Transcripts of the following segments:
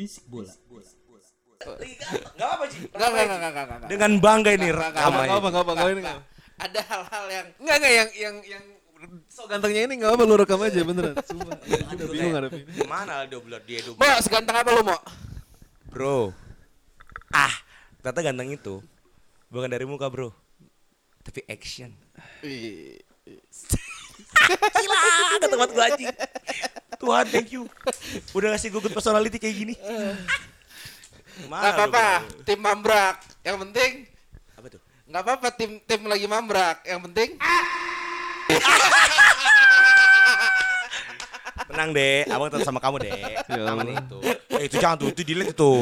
Bisik bola. Enggak apa sih. Enggak, enggak, enggak, enggak. Dengan bangga ini rekaman. enggak, apa enggak apa enggak ini Enggak. enggak. Ada hal-hal yang Enggak enggak yang yang yang so gantengnya ini enggak apa lu rekam aja beneran. Sumpah. Udah bingung ada ini. Mana double dia double. Mau seganteng apa lu, Mo? Bro. Ah, ternyata ganteng itu. Bukan dari muka, Bro. Tapi action. Gila, ganteng banget gue anjing. Tuhan, thank you. Udah ngasih gue good personality kayak gini. Enggak apa-apa, tim mambrak. Yang penting Apa tuh? enggak apa-apa tim tim lagi mambrak. Yang penting Tenang deh, abang tetap sama kamu deh. Ya Allah. itu. Eh itu jangan tuh, itu delete itu.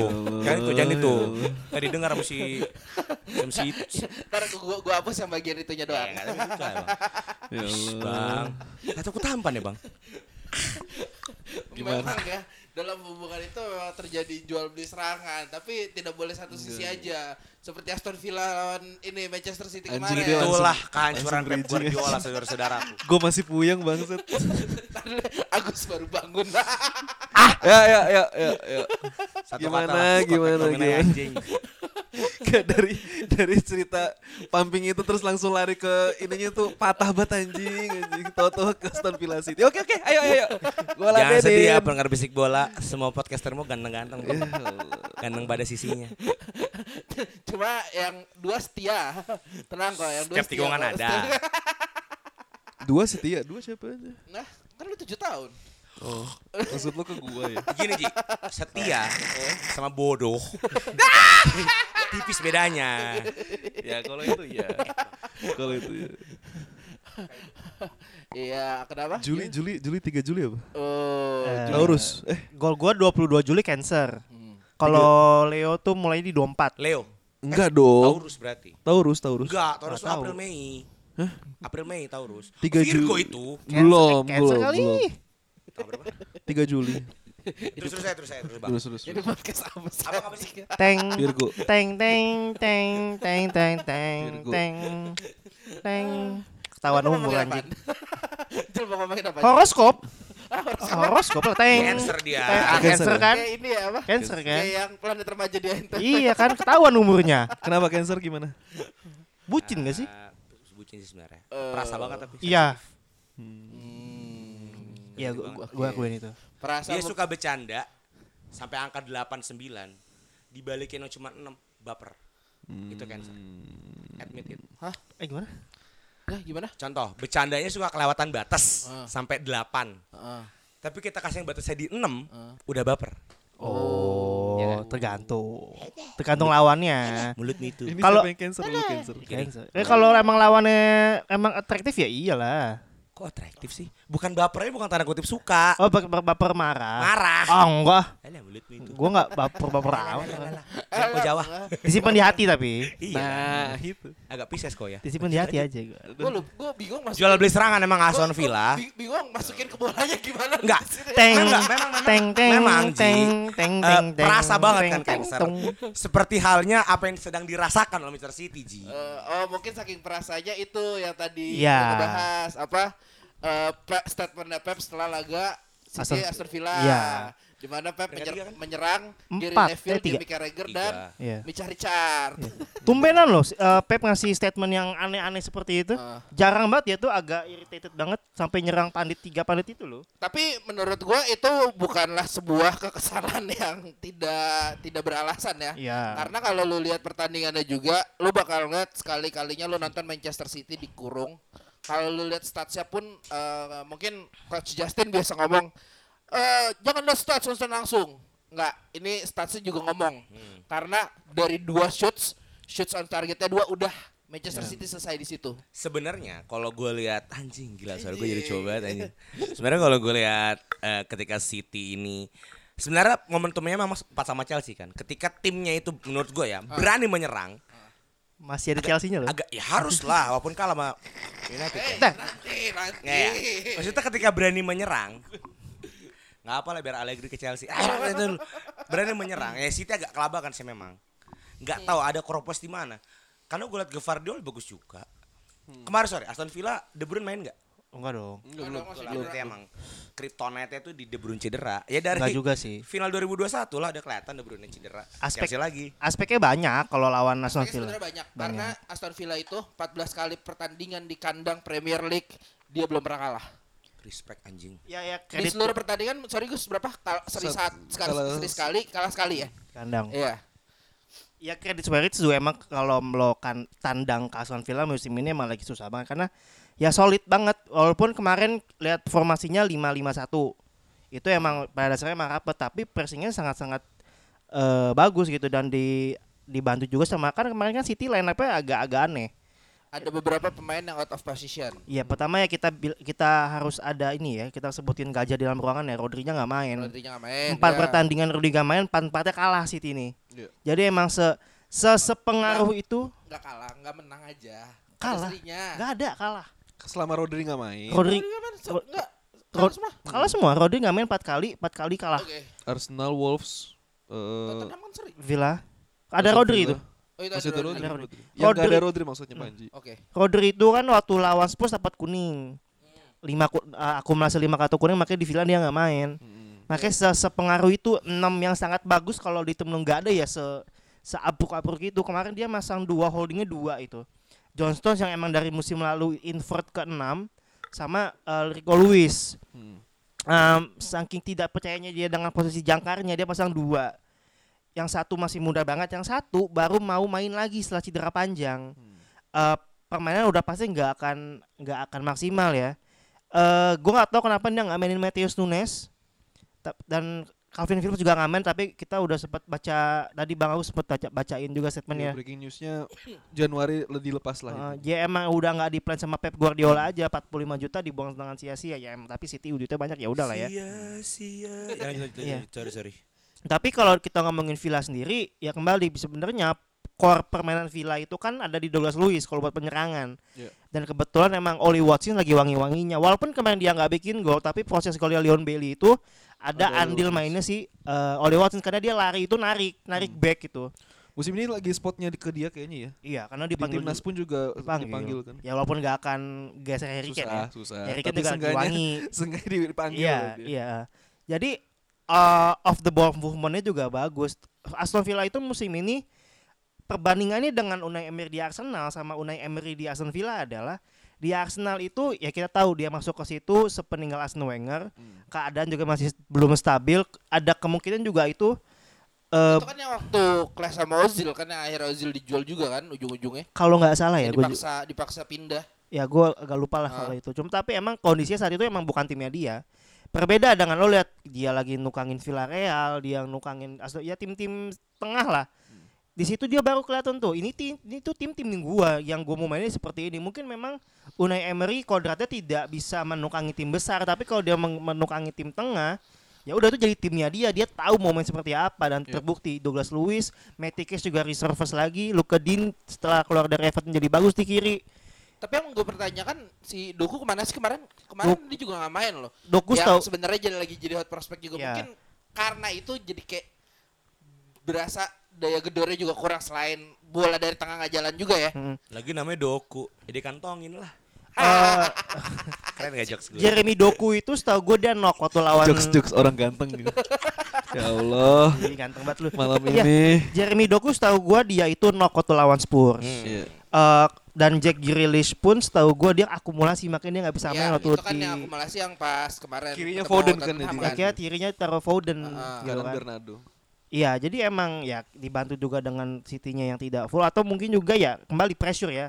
Jangan itu, jangan ya itu. Tadi dengar sama si sama si ntar gua, gua hapus yang bagian itunya doang. Ya. Bang. Kata aku tampan ya, Bang. Gimana? Memang ya dalam hubungan itu memang terjadi jual beli serangan, tapi tidak boleh satu sisi aja. Seperti Aston Villa lawan ini Manchester City Anjing, kemarin. dia langsung- Itulah kehancuran Pep. Guardiola saudara-saudaraku. Gue masih puyeng banget. Agus baru bangun. ya ya ya ya ya. Satu Gimana, kata gimana, gimana? anjing. Kayak dari dari cerita pumping itu terus langsung lari ke ininya tuh patah banget anjing anjing. Toto ke Aston Villa City. Oke oke, ayo ayo. Gua Jangan ladenin. sedih ya pendengar bisik bola, semua podcastermu ganteng-ganteng. Ya Allah. Ganteng pada sisinya. Cuma yang dua setia. Tenang kok, yang dua Setiap setia. tikungan kok. ada. Dua setia, dua siapa aja? Nah, kan lu tujuh tahun. Oh, maksud lu ke gua ya? Gini Ji, setia sama bodoh. Tipis bedanya. Ya kalau itu ya. Kalau itu ya. Iya, kenapa? Juli, Juli, Juli 3 Juli apa? Oh, Eh, Juli. Taurus. Eh, Gol gua 22 Juli Cancer. Hmm. Kalau Leo tuh mulai di 24. Leo, enggak dong. Taurus berarti. Taurus, Taurus. Enggak, Taurus Nggak itu April tahu. Mei. April Mei Taurus. Tiga Virgo Juli. itu. Belum, Cancer belum, kali. belum. Tahu berapa? 3 Juli. Terus terus saya terus saya terus bang. Terus, terus. Jadi podcast apa sih? Apa sih? Teng Virgo. teng teng teng teng teng teng teng teng ketahuan umur ngomongin anjing. Horoskop. Horoskop lah teng. Cancer dia. Ah, Cancer Cancer ya? kan? Kayak ini ya apa? Cancer kan? Kayak yang planet remaja di ente. Iya kan ketahuan umurnya. Kenapa Cancer gimana? Bucin gak sih? Ah, bucin sih sebenarnya. Eh, Perasa banget tapi. Iya. Hmm. Iya gua gua, gua akuin itu. Perasa Dia suka bercanda sampai angka 89 dibalikin yang cuma 6 baper. Itu cancer. Admit it. Hah? Eh gimana? Nah, gimana? Contoh, bercandanya suka kelewatan batas Ah. sampai 8. Heeh. Tapi kita kasih yang batasnya di 6, Ah. udah baper. Oh, tergantung. Tergantung lawannya. Mulutmu itu. Kalau- Cancer? Lu Cancer. Cancer. Eh kalau emang lawannya emang atraktif ya iyalah. Kok atraktif sih? Bukan bapernya bukan tanda kutip suka. Oh ber- baper marah. Marah. Oh enggak. Alah mulutmu itu. Gua enggak baper baper amat. Kau Jawa. Disimpan di hati tapi. Iya. Nah, itu. Agak pisces kok ya. Disimpan di hati aja gua. Gue lu, gue bingung masukin. Jual beli serangan emang Aston Villa. bi- Bingung masukin ke bolanya gimana? Enggak. Teng Enggak, memang- memang- teng teng memang, teng teng Eh, teng teng. perasa banget kan cancer. Seperti halnya apa yang sedang dirasakan oleh Manchester City, Ji. Eh, oh mungkin saking perasanya itu yang tadi Iya. kita bahas apa eh Pep, statementnya Pep setelah laga City Aston- Aston Villa. Iya. Di mana Pep menyer- kan? menyerang Gary Neville, eh, tiga. Jamie Carragher dan Iya. Micha Richard. Tumbenan loh eh, Pep ngasih statement yang aneh-aneh seperti itu. Ah. Jarang banget ya tuh agak irritated banget sampai nyerang pandit tiga pandit itu loh. Tapi menurut gua itu bukanlah sebuah kekesalan yang tidak tidak beralasan ya. Iya. Karena kalau lu lihat pertandingannya juga, lu bakal ngeliat sekali-kalinya lu nonton Manchester City dikurung. Kalau lu lihat statsnya pun eh, mungkin Coach Justin biasa ngomong eh jangan lihat stats langsung langsung. Enggak, ini statsnya juga ngomong. Karena dari dua shoots, shoots on targetnya dua udah Manchester Ya. City selesai di situ. Sebenarnya kalau gue lihat anjing gila suara gue jadi coba anjing. Sebenarnya kalau gue lihat eh, ketika City ini sebenarnya momentumnya memang pas sama Chelsea kan. Ketika timnya itu menurut gue ya berani menyerang, Masih ada Chelsea-nya loh. agak ya harus lah walaupun kalah sama United. Eh, ya. nanti, nanti. Nggak ya? Maksudnya ketika berani menyerang nggak apa lah biar Allegri ke Chelsea. Ah, itu berani menyerang. Ya City agak kelabakan sih memang. Nggak tahu ada Kropos di mana. Karena gue liat Gvardiol bagus juga. Kemarin sorry Aston Villa De Bruyne main nggak? Enggak dong. Enggak Belum. cedera. emang kryptonite itu di De Bruyne cedera. Ya dari Enggak juga sih. final 2021 lah udah kelihatan De Bruyne cedera. Aspek- Chelsea lagi. Aspeknya banyak kalau lawan Aston Aspeknya Villa. sebenarnya banyak. Karena Aston Villa itu 14 kali pertandingan di kandang Premier League dia belum pernah kalah. Respect anjing. Ya ya Di kredit seluruh pertandingan, sorry Gus, berapa? Kal seri, saat, sekali, kalah- seri sekali, kalah sekali ya? kandang. Iya. Ya kredit Spirit juga emang kalau melakukan tandang ke Aston Villa musim ini emang lagi susah banget karena ya solid banget walaupun kemarin lihat formasinya 5-5-1 itu emang pada dasarnya emang rapet tapi pressingnya sangat-sangat eh, bagus gitu dan di dibantu juga sama kan kemarin kan City line up-nya agak-agak aneh. Ada beberapa pemain yang out of position. Ya pertama ya kita kita harus ada ini ya kita sebutin gajah di dalam ruangan ya Rodrinya nggak main. Rodrinya nggak main. Empat ya. pertandingan Rudi nggak main, empat empatnya kalah City ini. Iya. Jadi emang se se sepengaruh itu Nggak kalah, nggak menang aja. Kalah. nggak ada kalah. Selama Rodri nggak main, Rodri Rodri nggak main, Kalah semua. kalah semua. Rodri nggak main empat kali, empat kali kalah. Oke. Arsenal, Wolves, Tottenham seri. Villa. Ada Rodri Villa. itu. Oh itu Masih ada ada Rodri. Rodri. Ada Rodri. Yang nggak ada Rodri- Rodri maksudnya Panji. Oke. Rodri itu kan waktu lawan Spurs dapat kuning. Lima ku- eh, akumulasi lima kartu kuning makanya di Villa dia nggak main. Hmm. Makanya se sepengaruh itu enam yang sangat bagus kalau di tim lu nggak ada ya se seabruk-abruk itu. Kemarin dia masang dua holdingnya dua itu. John Stones yang emang dari musim lalu invert ke enam sama eh, Rico Lewis. Hmm. Em, saking tidak percayanya dia dengan posisi jangkarnya dia pasang dua. Yang satu masih muda banget, yang satu baru mau main lagi setelah cedera panjang. Eh, permainan udah pasti nggak akan nggak akan maksimal ya. Eh, gue nggak tahu kenapa dia nggak mainin Matheus Nunes dan Calvin Phillips juga nggak main tapi kita udah sempat baca tadi Bang Agus sempat baca bacain juga Ya, statementnya. breaking newsnya Januari le- dilepas lah Eh, itu. dia emang udah nggak di plan sama Pep Guardiola aja 45 juta dibuang dengan sia-sia ya emang tapi City duitnya banyak ya udah lah ya. Sia-sia. Ya, Iya. Sorry, sorry. Tapi kalau kita ngomongin Villa sendiri, ya kembali sebenarnya core permainan Villa itu kan ada di Douglas Luiz kalau buat penyerangan. Iya. Dan kebetulan emang Oli Watkins lagi wangi-wanginya. Walaupun kemarin dia nggak bikin gol, tapi proses golnya Leon Bailey itu ada Oli andil mainnya si eh, Oli Watkins karena dia lari itu narik, narik Hmm. back gitu. Musim ini lagi spotnya di- ke dia kayaknya ya. Iya, karena Di timnas pun juga dipanggil. dipanggil kan. Ya walaupun nggak akan geser Harry Kane ya. Susah, susah. Harry Kane juga wangi. seenggaknya dipanggil Iya, dia. iya. Jadi uh, off the ball movementnya juga bagus. Aston Villa itu musim ini perbandingannya dengan Unai Emery di Arsenal sama Unai Emery di Aston Villa adalah di Arsenal itu ya kita tahu dia masuk ke situ sepeninggal Arsene Wenger, Hmm. keadaan juga masih belum stabil, ada kemungkinan juga itu eh, Itu kan yang waktu kelas sama Ozil kan yang akhirnya Ozil dijual juga kan ujung-ujungnya. kalau nggak salah ya, Ya, dipaksa dipaksa pindah. ya gue agak lupa lah Ah. kalau itu. Cuma tapi emang kondisinya saat itu emang bukan timnya dia. Berbeda dengan lo lihat dia lagi nukangin Villarreal, dia nukangin ya tim-tim tengah lah. Di situ dia baru kelihatan tuh. Ini tim ini tuh tim-tim gua yang gua mau mainin seperti ini. Mungkin memang Unai Emery kodratnya tidak bisa menukangi tim besar, tapi kalau dia menukangi tim tengah ya udah itu jadi timnya dia dia tahu mau main seperti apa dan Iya. terbukti Douglas Lewis, Matikes juga reserves lagi, Luka Dean setelah keluar dari Everton jadi bagus di kiri. Tapi yang gue pertanyakan si Doku ke mana sih kemarin? Kemarin dia juga nggak main loh. Doku yang tahu sebenarnya jadi lagi jadi hot prospect juga Ya. mungkin karena itu jadi kayak berasa daya gedornya juga kurang selain bola dari tengah nggak jalan juga ya. Mm. Lagi namanya Doku. Jadi kantongin lah. Eh, Keren gak jokes gue? Jeremy Doku itu setahu gue dia knock waktu lawan Jokes-jokes orang ganteng gitu. ya Allah, Ih, ganteng banget lu. malam Iya. ini. Jeremy Doku setahu gue dia itu knock waktu lawan Spurs. Hmm. Iya. Eh, dan Jack Grealish pun setahu gue dia akumulasi makanya dia nggak bisa main Ya, waktu itu kan di yang akumulasi yang pas kemarin. Kirinya Foden kan ya, akhirnya tirinya taruh Foden Ah, gitu Jalan kan. Bernardo. Iya, jadi emang ya dibantu juga dengan City-nya yang tidak full atau mungkin juga ya kembali pressure ya.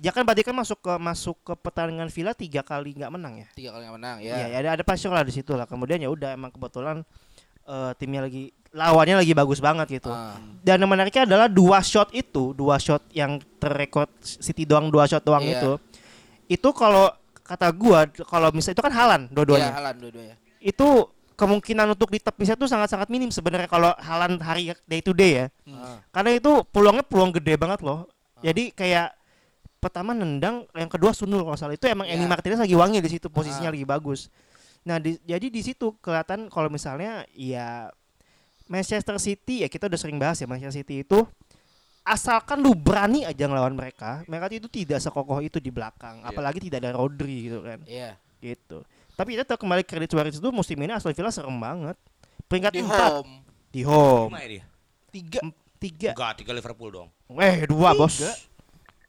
Dia kan berarti kan masuk ke masuk ke pertandingan Villa tiga kali nggak menang ya. Tiga kali nggak menang Iya, ya. ya ada ada pressure lah di situ lah. Kemudian ya udah emang kebetulan eh, timnya lagi lawannya lagi bagus banget gitu. Ah. Dan yang menariknya adalah dua shot itu, dua shot yang terrekod City doang dua shot doang Iya. itu. Itu kalau kata gua kalau misalnya itu kan Halan Iya, dua-duanya. Halan dua-duanya. Itu kemungkinan untuk ditepisnya tuh sangat-sangat minim sebenarnya kalau Halan hari day to day ya. Ah. Karena itu peluangnya peluang gede banget loh. Jadi kayak pertama nendang, yang kedua sundul kalau salah. Itu emang Ya. Emi Martinez lagi wangi di situ posisinya Ah. lagi bagus. Nah, di- jadi di situ kelihatan kalau misalnya ya Manchester City ya kita udah sering bahas ya Manchester City itu asalkan lu berani aja ngelawan mereka, mereka itu tidak sekokoh itu di belakang, Iya. apalagi tidak ada Rodri gitu kan. Iya. Gitu. Tapi itu kembali kredit Suarez itu musim ini Aston Villa serem banget. Peringkat Di empat home. di home. Ya dia? Tiga. Tiga. Enggak, tiga Liverpool dong. Eh, dua, Bos.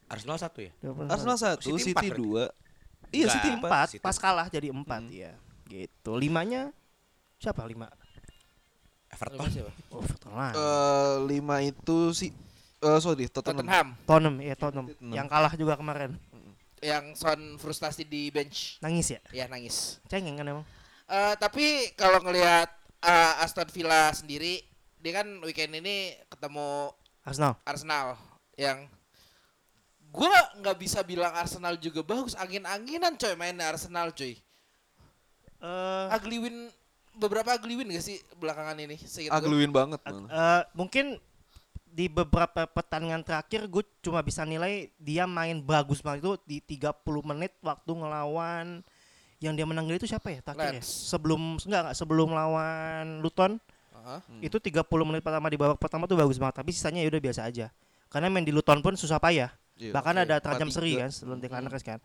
Arsenal satu ya? Arsenal satu, City City, dua. Iya. City empat. City. pas kalah jadi empat Hmm. ya gitu limanya siapa lima Everton. Siapa? oh Everton lah Eh, lima itu si eh sorry Tottenham. Tottenham Tottenham ya Tottenham Tottenham. yang kalah juga kemarin yang Son frustasi di bench. nangis ya Ya nangis. cengeng kan emang Eh, tapi kalau ngelihat eh, Aston Villa sendiri, dia kan weekend ini ketemu Arsenal Arsenal yang gua nggak bisa bilang Arsenal juga bagus angin-anginan coy mainnya Arsenal coy eh ugly win beberapa ugly win gak sih belakangan ini gua? Agluin banget malah. eh, mungkin di beberapa pertandingan terakhir gue cuma bisa nilai dia main bagus banget itu di 30 menit waktu ngelawan yang dia menang itu siapa ya terakhir ya? Sebelum enggak enggak sebelum lawan Luton Aha. itu 30 menit pertama di babak pertama tuh bagus banget tapi sisanya ya udah biasa aja karena main di Luton pun susah payah Iya. bahkan oke. ada tajam seri kan sebelum Rice kan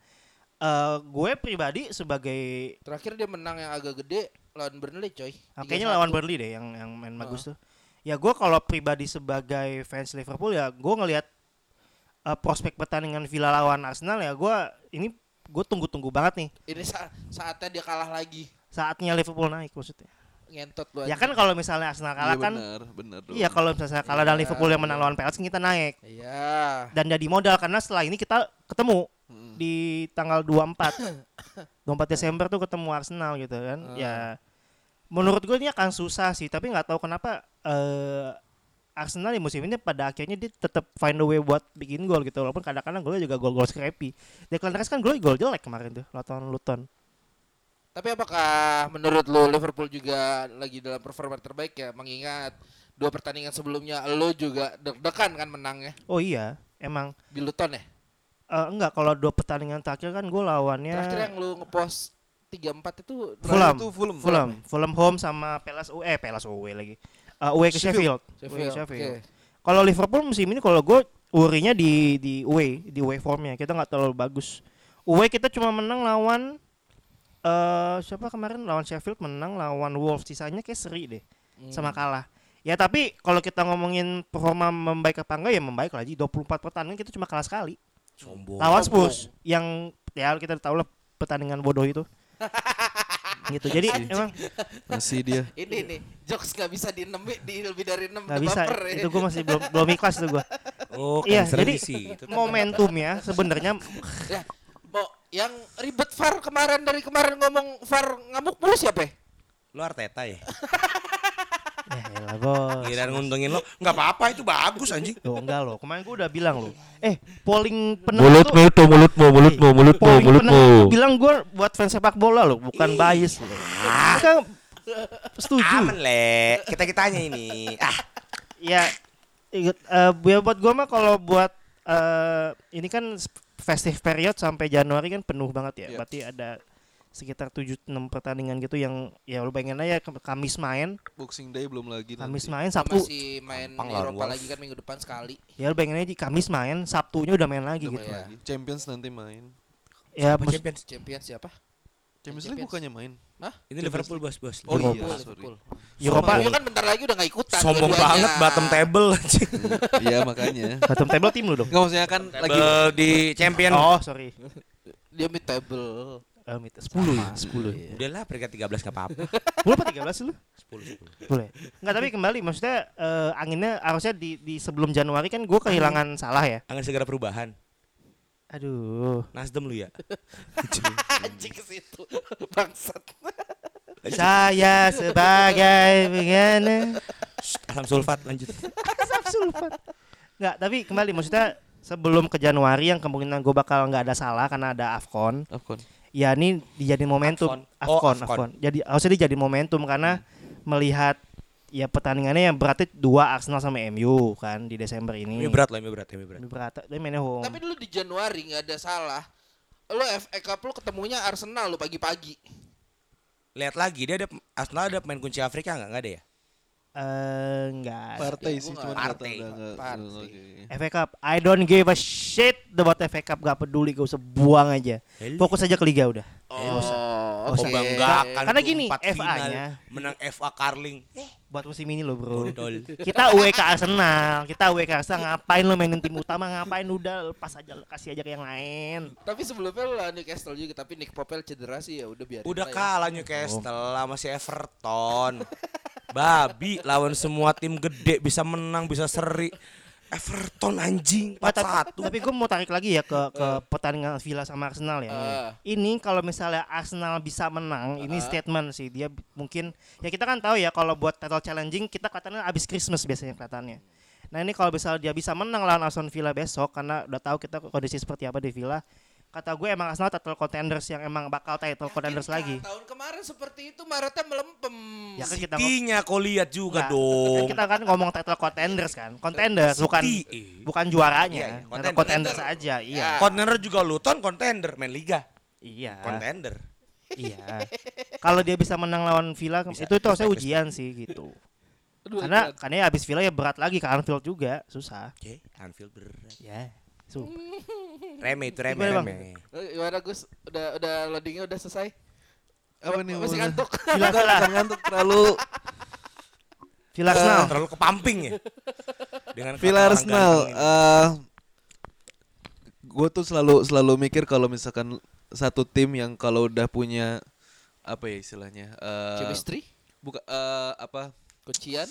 Eh gue pribadi sebagai terakhir dia menang yang agak gede lawan Burnley coy ah, kayaknya 3-1. lawan Burnley deh yang yang main bagus tuh ya gue kalau pribadi sebagai fans Liverpool ya gue ngelihat eh, prospek pertandingan Villa lawan Arsenal ya gue ini gue tunggu-tunggu banget nih ini sa- saatnya dia kalah lagi saatnya Liverpool naik maksudnya ngentot lu ya kan kalau misalnya Arsenal kalah Iya kan benar, benar. dong. iya kalau misalnya kalah dan Iya, Liverpool yang menang lawan Palace kita naik iya dan jadi modal karena setelah ini kita ketemu Mm. di tanggal 24 24 Desember tuh ketemu Arsenal gitu kan Ah. ya menurut gue ini akan susah sih tapi nggak tahu kenapa eh Arsenal di musim ini pada akhirnya dia tetap find a way buat bikin gol gitu walaupun kadang-kadang golnya juga gol-gol scrappy. Declan Rice kan golnya gol jelek kemarin tuh lawan Luton. Tapi apakah menurut lo Liverpool juga lagi dalam performa terbaik ya mengingat dua pertandingan sebelumnya lo juga deg-degan kan menangnya? Oh iya emang. Di Luton ya? eh, enggak kalau dua pertandingan terakhir kan gue lawannya Terakhir yang lo ngepost 34 itu Fulham. Itu Fulham. Fulham Fulham home sama Palace away eh Palace away lagi Eh, away ke Sheffield, Away ke Sheffield. Sheffield. oke. Kalau Liverpool musim ini kalau gue worry-nya di di away, di away formnya. Kita nggak terlalu bagus. Away kita cuma menang lawan eh siapa kemarin lawan Sheffield menang lawan Wolves sisanya kayak seri deh Hmm. sama kalah. Ya tapi kalau kita ngomongin performa membaik apa enggak ya membaik lah. Jadi 24 pertandingan kita cuma kalah sekali. Sombong. Lawan Spurs yang ya kita tahu lah pertandingan bodoh itu. gitu. Jadi emang Masih dia. Ini nih jokes gak bisa di 6 di lebih dari 6 nggak bisa. Itu gue masih belum belum ikhlas itu gue. Oh, Iya, jadi sih. Itu kan momentumnya sebenarnya Ya, mau yang ribet VAR kemarin dari kemarin ngomong VAR ngamuk mulu siapa ya? lu Arteta ya. elah bos. Giliran nguntungin lo, nggak apa-apa itu bagus anjing. Loh enggak loh, kemarin gue udah bilang loh. Eh, polling pendengar Mulut tuh mulutmu, mulutmu, mulutmu, mulutmu, polling mulutmu. bilang gue buat fans sepak bola loh, bukan bias loh. Kan setuju. Aman le, kita kitanya ini. Ah, Ya, inget, eh, ya buat gue mah kalau buat eh, ini kan festive period sampai Januari kan penuh banget ya. Iya. Berarti ada sekitar 7 6 pertandingan gitu yang ya lu bayangin aja Kamis main, Boxing Day belum lagi Kamis nanti. main, Sabtu Masih main Gampang Eropa lagi kan minggu depan sekali. ya lu bayangin aja Kamis main, Sabtunya udah main lagi Udah gitu. main lagi. Champions nanti main. Ya apa mus- Champions? Champions siapa? Champions League Champions. bukannya main. Ini Liverpool bos bos. Oh Eropa. iya, sorry. Liverpool. Eropa Sombong kan bentar lagi udah gak ikutan. Sombong dua-duanya. banget bottom table anjing. Iya makanya. bottom table tim lu dong. Enggak maksudnya kan lagi di champion. Oh, sorry. Dia mid table. Um, itu 10 ya, 10 ya. Udahlah peringkat 13 nggak apa-apa. 10 apa 13 lu? 10 10. Boleh. Enggak, tapi kembali maksudnya eh, anginnya harusnya di, di sebelum Januari kan gue kehilangan salah ya. Angin segera perubahan. Aduh. Nasdem lu ya. Anjing ke situ. Bangsat. Saya sebagai begini Asam sulfat lanjut. asam sulfat. Enggak, tapi kembali maksudnya sebelum ke Januari yang kemungkinan gue bakal nggak ada salah karena ada Afcon. Afcon. Ya ini dijadiin momentum Afcon. Afcon, Oh, Afcon, Afcon. Jadi harusnya dijadi momentum karena melihat ya pertandingannya yang berarti dua Arsenal sama MU kan di Desember ini. Ini berat lah, ini berat, ini berat. Ini berat. Dia mainnya home. Tapi dulu di Januari nggak ada salah. Lo FA Cup lo ketemunya Arsenal lo pagi-pagi. Lihat lagi dia ada Arsenal ada pemain kunci Afrika enggak? Enggak ada ya? Eh enggak. Partai gua sih cuma Partai. FA Cup. I don't give a shit about FA Cup. Gak peduli, gak usah buang aja. Fokus aja ke liga udah. Oh, Oh, banggakan Karena gini, empat FA final, -nya. menang FA Carling. Buat musim ini loh bro. Kita ke Arsenal. Kita ke Arsenal. Ngapain lo mainin tim utama? Ngapain udah lepas aja kasih aja ke yang lain. Tapi sebelumnya lo lawan Newcastle juga tapi Nick Popel cedera sih ya udah biar. Udah kalah Newcastle sama si Everton. Babi lawan semua tim gede bisa menang, bisa seri. Everton anjing Nah, tapi, 4-1. tapi gue mau tarik lagi ya ke ke pertandingan Villa sama Arsenal ya. Ah. Ini kalau misalnya Arsenal bisa menang, ini statement sih dia mungkin ya kita kan tahu ya kalau buat title challenging kita kelihatannya abis Christmas biasanya kelihatannya. Nah ini kalau misalnya dia bisa menang lawan Aston Villa besok karena udah tahu kita kondisi seperti apa di Villa. Kata gue emang Arsenal title contenders yang emang bakal title contenders lagi. Tahun kemarin seperti itu Maretnya melempem. Ya kan kita City-nya kau lihat juga Nah, dong. kan kita kan ngomong title contenders kan, contenders bukan City. bukan Iya, juaranya, iya, title contender. contenders aja. Iya. Contender juga Luton contender main liga. Iya. Contender. Iya. Kalau dia bisa menang lawan Villa Bisa. itu itu harusnya Respect, ujian sih gitu. Aduh, Karena berat. karena ya abis Villa ya berat lagi ke Anfield juga, susah. Oke, Anfield berat. Ya. Su. Reme itu reme Gimana, Bang? reme. Eh, gimana Gus? Udah udah loadingnya udah selesai? Apa nih? Masih ngantuk? Villa. bukan ngantuk terlalu Villa Arsenal. Terlalu kepamping ya. Dengan ini. eh gue tuh selalu selalu mikir kalau misalkan satu tim yang kalau udah punya apa ya istilahnya? eh Chemistry? buka eh, apa? Kuncian?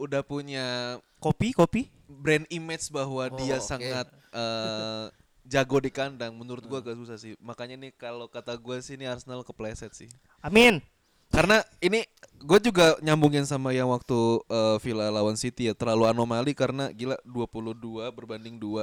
Udah punya Kopi, kopi. brand image bahwa Oh, dia oke. sangat eh, jago di kandang. Menurut gua agak susah sih. Makanya nih kalau kata gue sih ini Arsenal kepleset sih. Amin. Karena ini gue juga nyambungin sama yang waktu eh, Villa lawan City ya terlalu anomali karena gila 22 berbanding 2.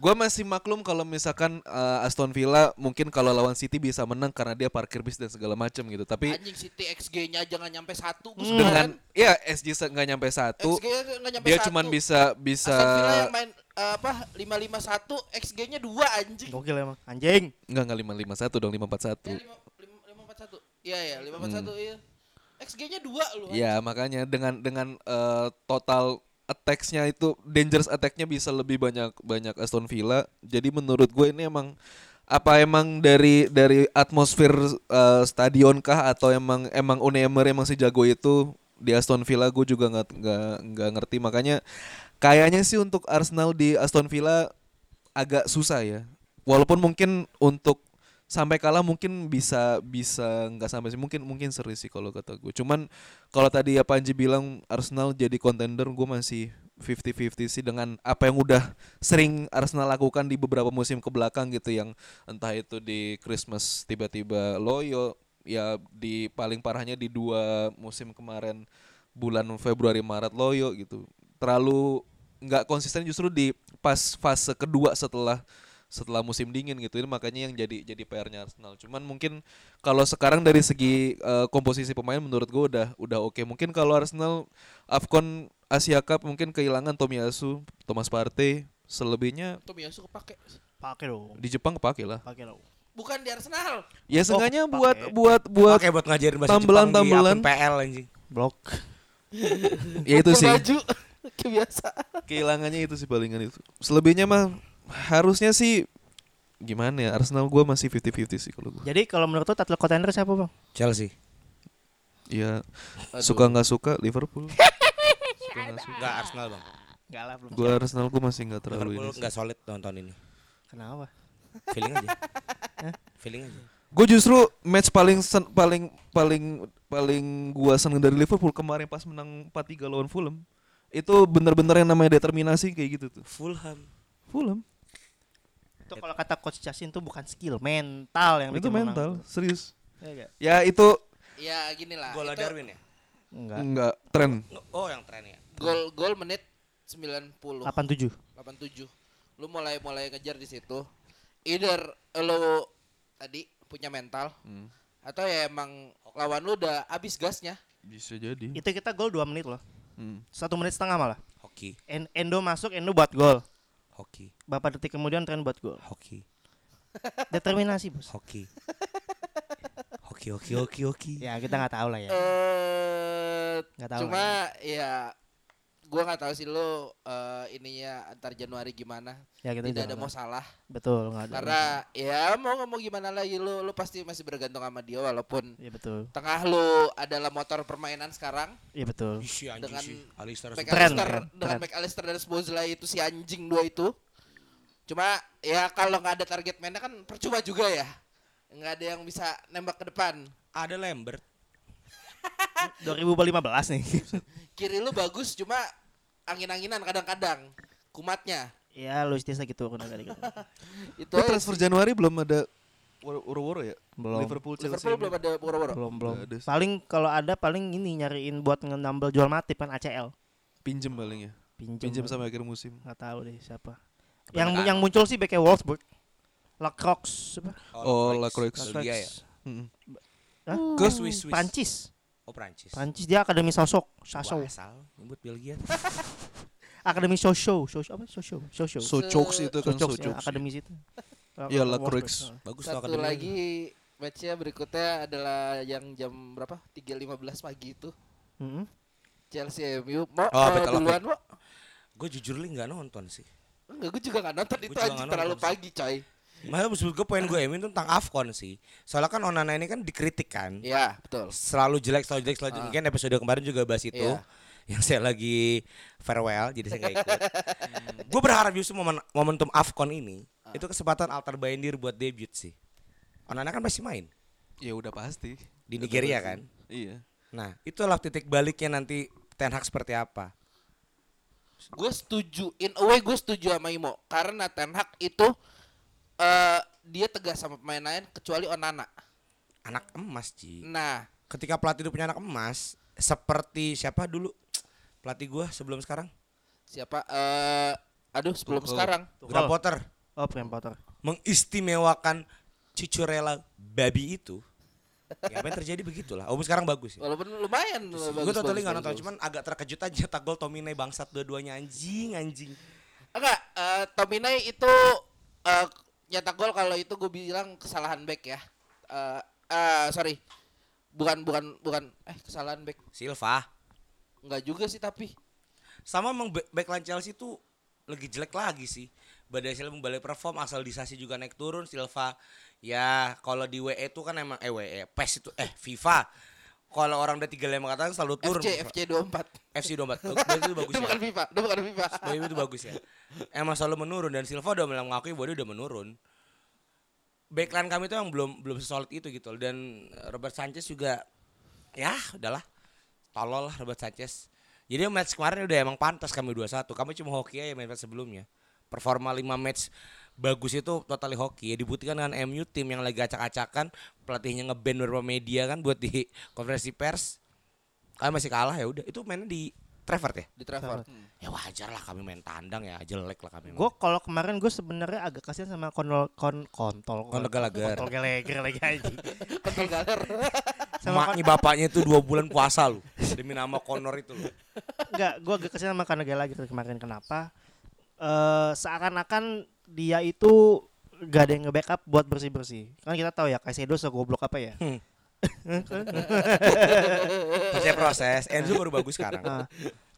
Gue masih maklum kalau misalkan eh, Aston Villa mungkin kalau lawan City bisa menang karena dia parkir bis dan segala macam gitu. Tapi Anjing City XG-nya jangan nyampe satu Gus. dengan ya SG nggak nyampe satu, nyampe dia satu. cuman bisa bisa Aston Villa yang main eh, apa 551 XG-nya 2 anjing. Gokil emang. Anjing. nggak nggak lima lima satu dong lima empat satu. Ya, lima- lima- 541. Iya ya, 541 iya. XG-nya 2 lu. Ya makanya dengan dengan eh, total attacksnya itu dangerous attacknya bisa lebih banyak banyak Aston Villa. Jadi menurut gue ini emang apa emang dari dari atmosfer eh, stadion kah? Atau emang emang Unai Emery emang sejago itu di Aston Villa? Gue juga nggak nggak nggak ngerti. Makanya kayaknya sih untuk Arsenal di Aston Villa agak susah ya. Walaupun mungkin untuk sampai kalah mungkin bisa bisa nggak sampai sih. Mungkin mungkin seri sih kalau kata gue cuman kalau tadi ya Panji bilang Arsenal jadi kontender gue masih 50-50 sih dengan apa yang udah sering Arsenal lakukan di beberapa musim ke belakang gitu. Yang entah itu di Christmas tiba-tiba loyo ya di paling parahnya di dua musim kemarin bulan Februari Maret loyo gitu. Terlalu nggak konsisten justru di pas fase kedua setelah setelah musim dingin gitu ini makanya yang jadi jadi PR-nya Arsenal. Cuman mungkin kalau sekarang dari segi eh, komposisi pemain menurut gue udah udah oke. Mungkin kalau Arsenal Afcon Asia Cup mungkin kehilangan Tomiyasu, Thomas Partey, selebihnya Tomiyasu kepake. Pakai dong. di Jepang kepake lah. Pakai dong. Bukan di Arsenal. Ya seenggaknya pakai. buat buat buat Pakai buat ngajarin bahasa tambelan-tambelan. Jepang di akun PL anjing. Blok. ya itu sih. Kebiasaan. kehilangannya itu sih palingan itu. Selebihnya mah harusnya sih gimana ya Arsenal gue masih 50-50 sih kalau gue. Jadi kalau menurut lo title contender siapa bang? Chelsea. Ya Aduh. suka nggak suka Liverpool. suka nggak suka. Enggak Arsenal, Bang. Enggak lah belum. Gue Arsenal gue masih nggak terlalu Liverpool ini. sih. enggak solid tahun-tahun ini. Kenapa? Feeling aja. Feeling aja. Gue justru match paling sen- paling paling paling gua seneng dari Liverpool kemarin pas menang 4-3 lawan Fulham. Itu bener-bener yang namanya determinasi kayak gitu tuh. Fulham. Fulham. Itu kalau kata coach Jasin tuh bukan skill, mental yang itu bikin menang mental, tuh. serius. Iya nggak? Ya itu Ya gini lah. Gol itu- Darwin ya? Enggak. Enggak, tren. Oh yang tren ya. Gol gol menit 90 87. 87. Lu mulai mulai ngejar di situ. Either lu tadi punya mental Hmm. atau ya emang lawan lu udah habis gasnya. Bisa jadi. Itu kita gol 2 menit loh. Hmm. Satu menit setengah malah. Hoki, En- Endo masuk, Endo buat gol. Hoki, Berapa detik kemudian tren buat gol. hoki, Determinasi bos. hoki. Hoki, hoki, hoki, hoki. Ya kita nggak tahu lah ya. Eh Nggak tahu cuma ya gua nggak tahu sih lu eh, ininya antar Januari gimana. Ya kita Tidak ada mau salah. Betul nggak ada. Karena ya mau nggak mau gimana lagi lu lu pasti masih bergantung sama dia walaupun Iya betul. tengah lu adalah motor permainan sekarang Iya betul. Si anjing Dengan sih. Alistair Mac. Tren, dengan. Mac Allister dan Sbozzla itu si anjing dua itu. Cuma ya kalau nggak ada target mainnya kan percuma juga ya. Nggak ada yang bisa nembak ke depan. Ada Lambert. 2015 nih. Kiri lu bagus cuma angin-anginan kadang-kadang kumatnya. ya Luis Diaz lagi turun kali gitu. Itu aja transfer sih. Januari belum ada woro- woro-woro ya? Belum. Liverpool Chelsea. Liverpool belum ada boro-boro. belum belum. Paling kalau ada paling ini nyariin buat ngenambel jual mati kan ACL. Pinjem paling ya. Pinjam. Pinjem sampai akhir musim. nggak tahu deh siapa. Kebanyakan. Yang yang muncul sih beknya Wolfsburg. Lacroix apa? Oh, Lacroix. Ya. Hmm. Hah? Ke Swiss, Swiss. Prancis. Oh Prancis. Prancis dia akademi Sosok, Wah, Sasso. asal nyebut Belgia. Akademi Sosho, Sosho apa? Sosho, Sosho. So chokes itu kan so Sojok, ya, akademi situ. Iya, Lacroix. ah. Bagus tuh Satu akademi. lagi matchnya berikutnya adalah yang jam berapa? 3.15 pagi itu. Mm-mm. Chelsea MU. Mau Oh, Betel duluan, Mo? Gue jujur li nggak nonton sih. Enggak, gue juga gak nonton Gua itu nggak terlalu pagi, coy. Makanya maksud gue poin gue tuh tentang Afcon sih. Soalnya kan Onana ini kan dikritik kan. Iya, betul. Selalu jelek, selalu jelek, selalu jelek. Mungkin episode kemarin juga bahas itu. Iya. Yang saya lagi farewell, jadi saya nggak ikut. gue berharap justru momen, momentum Afcon ini Ah. itu kesempatan Altar Bayendir buat debut sih. Onana kan masih main Ya udah pasti. di Udah Nigeria pasti. kan. Iya. Nah, itulah titik baliknya nanti Ten Hag seperti apa. Gue setuju, in a way gue setuju sama Imo karena Ten Hag itu eh dia tegas sama pemain lain kecuali Onana. Anak emas, Ci. Nah, Ketika pelatih itu punya anak emas, seperti siapa dulu pelatih gua sebelum sekarang? siapa eh aduh sebelum Tuchel. sekarang Graham Tuchel. Potter Oh, Graham Potter. mengistimewakan cucurella babi itu. Ya apa yang terjadi begitulah. Oh sekarang bagus ya. walaupun lumayan Gue totally nggak nonton, cuman agak terkejut aja tak gol Tomine bangsat dua-duanya anjing anjing. enggak eh Tominay itu eh nyetak gol kalau itu gue bilang kesalahan back ya eh eh, sorry bukan bukan bukan eh kesalahan back Silva. enggak juga sih tapi Sama emang back- backline Chelsea tuh lagi jelek lagi sih. Badai Silva balik perform, asal disasi juga naik turun. Silva ya kalau di WE itu kan emang eh WE, PES itu eh FIFA. Kalau orang udah tiga lima katakan selalu turun. FC FC 24 FC domba. Berarti itu bagus itu ya. bukan FIFA itu bukan FIFA Bayu itu bagus ya. Emang selalu menurun dan Silva udah mengakui bahwa dia udah menurun. Backline kami itu yang belum belum sesolid itu gitu dan Robert Sanchez juga ya udahlah tolol lah Robert Sanchez. Jadi match kemarin udah emang pantas kami 2-1. Kami cuma hoki aja main match sebelumnya. Performa 5 match bagus itu totally hoki ya dibuktikan dengan MU tim yang lagi acak-acakan pelatihnya ngeband beberapa media kan buat di konferensi pers. Kami masih kalah ya udah. Itu mainnya di Trafford ya? Di Trafford ya wajar lah kami main tandang ya jelek lah kami Gue kalau kemarin gue sebenarnya agak kasihan sama konol kon kontol Kontol Gallagher. kontol Gallagher lagi aja. kontrol galer Sama Maknya bapaknya itu dua bulan puasa lu demi nama Connor itu lu. Enggak, gue agak kasihan sama Conor Gallagher kemarin. Kenapa? Eh seakan-akan dia itu gak ada yang nge-backup buat bersih-bersih. Kan kita tahu ya Kaisedo segoblok apa ya. Percaya proses. Enzo baru bagus sekarang. Nah,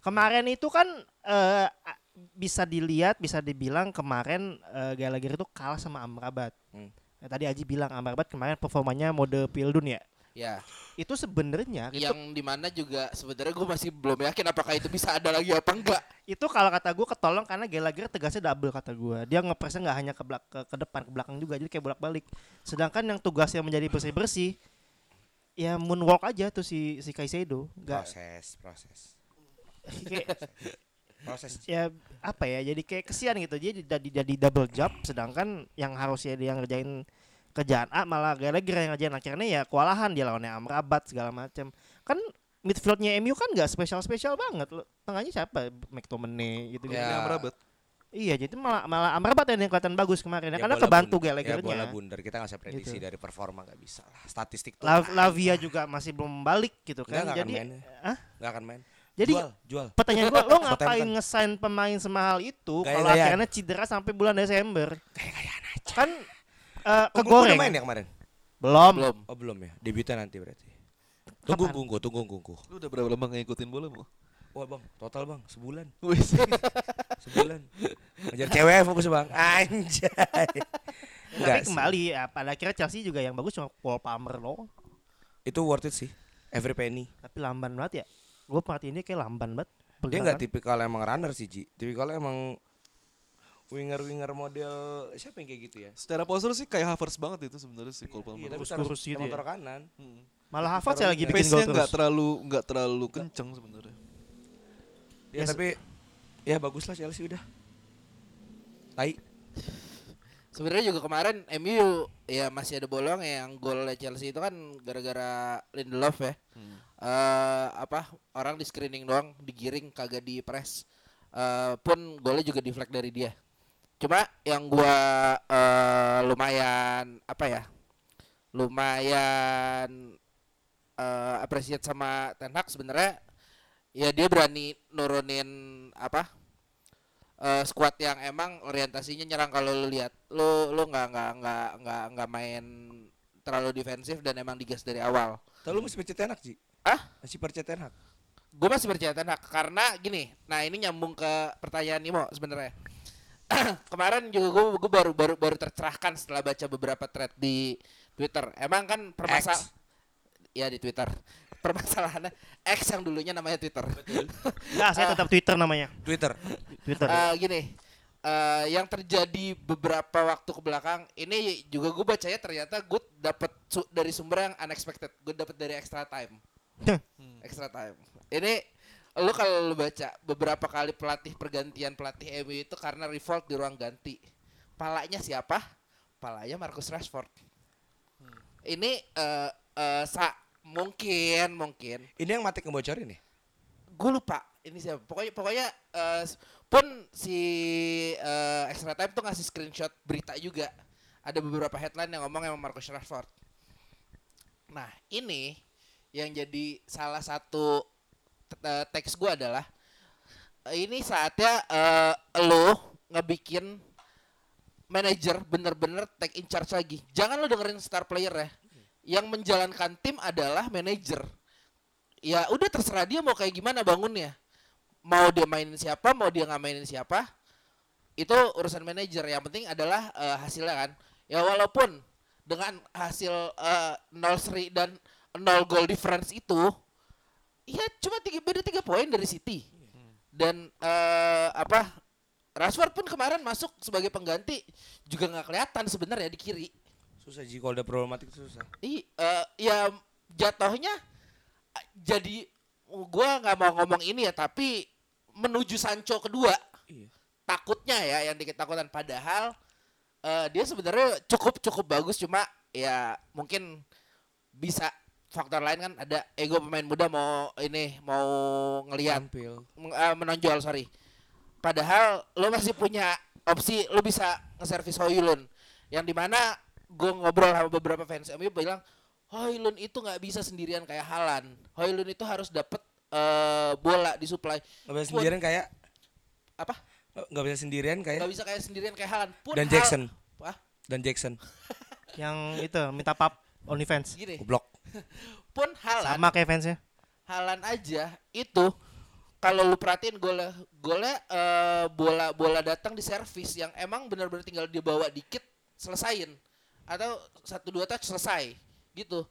kemarin itu kan eh, a- bisa dilihat, bisa dibilang kemarin eh, Gallagher itu kalah sama Amrabat. Hmm. Ya, tadi Aji bilang Amrabat kemarin performanya mode Pildun ya. Ya Itu sebenarnya itu, yang di mana juga sebenarnya gue masih belum yakin apakah itu bisa ada lagi apa enggak itu kalau kata gue ketolong karena Gallagher tegasnya double kata gue. Dia ngepresnya nggak hanya ke, belak ke, ke depan, ke belakang juga, jadi kayak bolak-balik. Sedangkan yang tugasnya menjadi bersih-bersih ya moonwalk aja tuh si si Kaisedo. Enggak Proses, proses. kayak Proses. ya apa ya jadi kayak kesian gitu dia jadi jadi double job sedangkan yang harusnya dia ngerjain kerjaan A malah Gallagher yang ngerjain akhirnya ya kewalahan dia lawannya Amrabat segala macam kan midfieldnya MU kan nggak spesial-spesial banget. Lo- Tengahnya siapa? McTominay gitu. Ya. Ini Amrabat. Iya, jadi malah malah Amrabat yang kelihatan bagus kemarin ya, Ya, karena kebantu bundar. Ya, bola Gallagher-nya. bundar kita nggak bisa prediksi Gitu. dari performa nggak bisa lah. Statistik tuh La- Lavia juga masih belum balik gitu kan. nggak akan Jadi main. Hah? nggak akan main. Jadi jual, jual. pertanyaan gua lo ngapain ngesign pemain semahal itu kalau akhirnya cedera sampai bulan Desember? Kayak-kayaan aja. Kan eh Unggul kegoreng. udah main ya kemarin? Belum. Belum. Oh belum ya. Debutnya nanti berarti. Tunggu gunggu, tunggu gunggu. Lu udah berapa lama ngikutin bola mau? Wah bang, total bang, sebulan, Wis. sebulan. Ngejar cewek fokus bang, anjay. Tapi kembali ya pada akhirnya Chelsea juga yang bagus cuma Paul Palmer loh. Itu worth it sih, every penny. Tapi lamban banget ya. Gue perhatiin dia kayak lamban banget. Dia nggak tipikal emang runner sih Ji. Tipikal emang winger-winger model siapa yang kayak gitu ya? Secara postur sih kayak Havertz banget itu sebenarnya sih Cole Iya, Palmer. tapi Kurus-kurus terus gitu ya. kanan. Hmm. Malah Havertz ya lagi bikin gol nggak terus. terlalu nggak terlalu kenceng sebenarnya. Ya, Ya, tapi ya bagus lah Chelsea udah. Tai. Sebenarnya juga kemarin MU ya masih ada bolong yang gol Chelsea itu kan gara-gara Lindelof ya. Hmm. Eh apa orang di screening doang, digiring kagak di press. Eh pun golnya juga deflect dari dia. Cuma yang gua eh lumayan apa ya? Lumayan eh appreciate sama Ten Hag sebenarnya ya dia berani nurunin apa? eh squad yang emang orientasinya nyerang kalau lu lihat lu lu nggak nggak nggak nggak nggak main terlalu defensif dan emang digas dari awal Tahu lu masih percaya Ten Hag, Ji? ah Masih percaya Ten Hag? gue masih percaya Ten Hag karena gini nah ini nyambung ke pertanyaan Nimo sebenarnya kemarin juga gue gue baru baru baru tercerahkan setelah baca beberapa thread di Twitter emang kan permasal X. ya di Twitter permasalahannya X yang dulunya namanya Twitter Enggak, saya tetap Twitter namanya. Twitter. Twitter. Eh, gini eh, yang terjadi beberapa waktu ke belakang ini juga gue bacanya ternyata gue dapet su- dari sumber yang unexpected gue dapet dari extra time extra time ini lu kalau lu baca beberapa kali pelatih pergantian pelatih MU itu karena revolt di ruang ganti. Palanya siapa? Palanya Marcus Rashford. Ini eh eh, sa mungkin mungkin. Ini yang mati ngebocorin ya? gue lupa ini siapa. Pokoknya pokoknya s- pun si eh, extra time tuh ngasih screenshot berita juga. Ada beberapa headline yang ngomong emang Marcus Rashford. Nah ini yang jadi salah satu eh, teks gue adalah eh, ini saatnya eh, lo ngebikin manajer bener-bener take in charge lagi. Jangan lo dengerin star player ya. Yang menjalankan tim adalah manajer. Ya udah terserah dia mau kayak gimana bangunnya. Mau dia mainin siapa mau dia nggak mainin siapa itu urusan manajer. Yang penting adalah eh, hasilnya kan. Ya walaupun dengan hasil eh, nol seri dan nol goal difference itu ya cuma tiga beda tiga poin dari City. Dan eh, apa Rashford pun kemarin masuk sebagai pengganti juga nggak kelihatan sebenarnya di kiri. Susah Ji, kalau udah problematik susah. I, eh, ya jatuhnya eh, jadi gua nggak mau ngomong ini ya tapi menuju Sancho kedua. Iya. takutnya ya yang dikit takutan. Padahal eh, dia sebenarnya cukup cukup bagus. Cuma ya mungkin bisa faktor lain kan ada ego pemain muda mau ini mau ngelihat eh, menonjol sorry. Padahal lo masih punya opsi lo bisa nge-service Hoylun yang di mana gue ngobrol sama beberapa fans MU bilang Hoylun itu nggak bisa sendirian kayak Halan Hoylun itu harus dapet eh, bola disuplai Gak bisa Pun- sendirian kayak apa? Gak bisa sendirian kayak nggak bisa kayak sendirian kayak Halan pun Dan Hal- Jackson. Wah, dan Jackson. yang itu minta pap OnlyFans. gini. Goblok. pun Halan Sama kayak fansnya. Halan aja itu kalau lu perhatiin golnya golnya eh, bola bola datang di servis yang emang benar-benar tinggal dia bawa dikit selesain. Atau satu dua touch selesai gitu.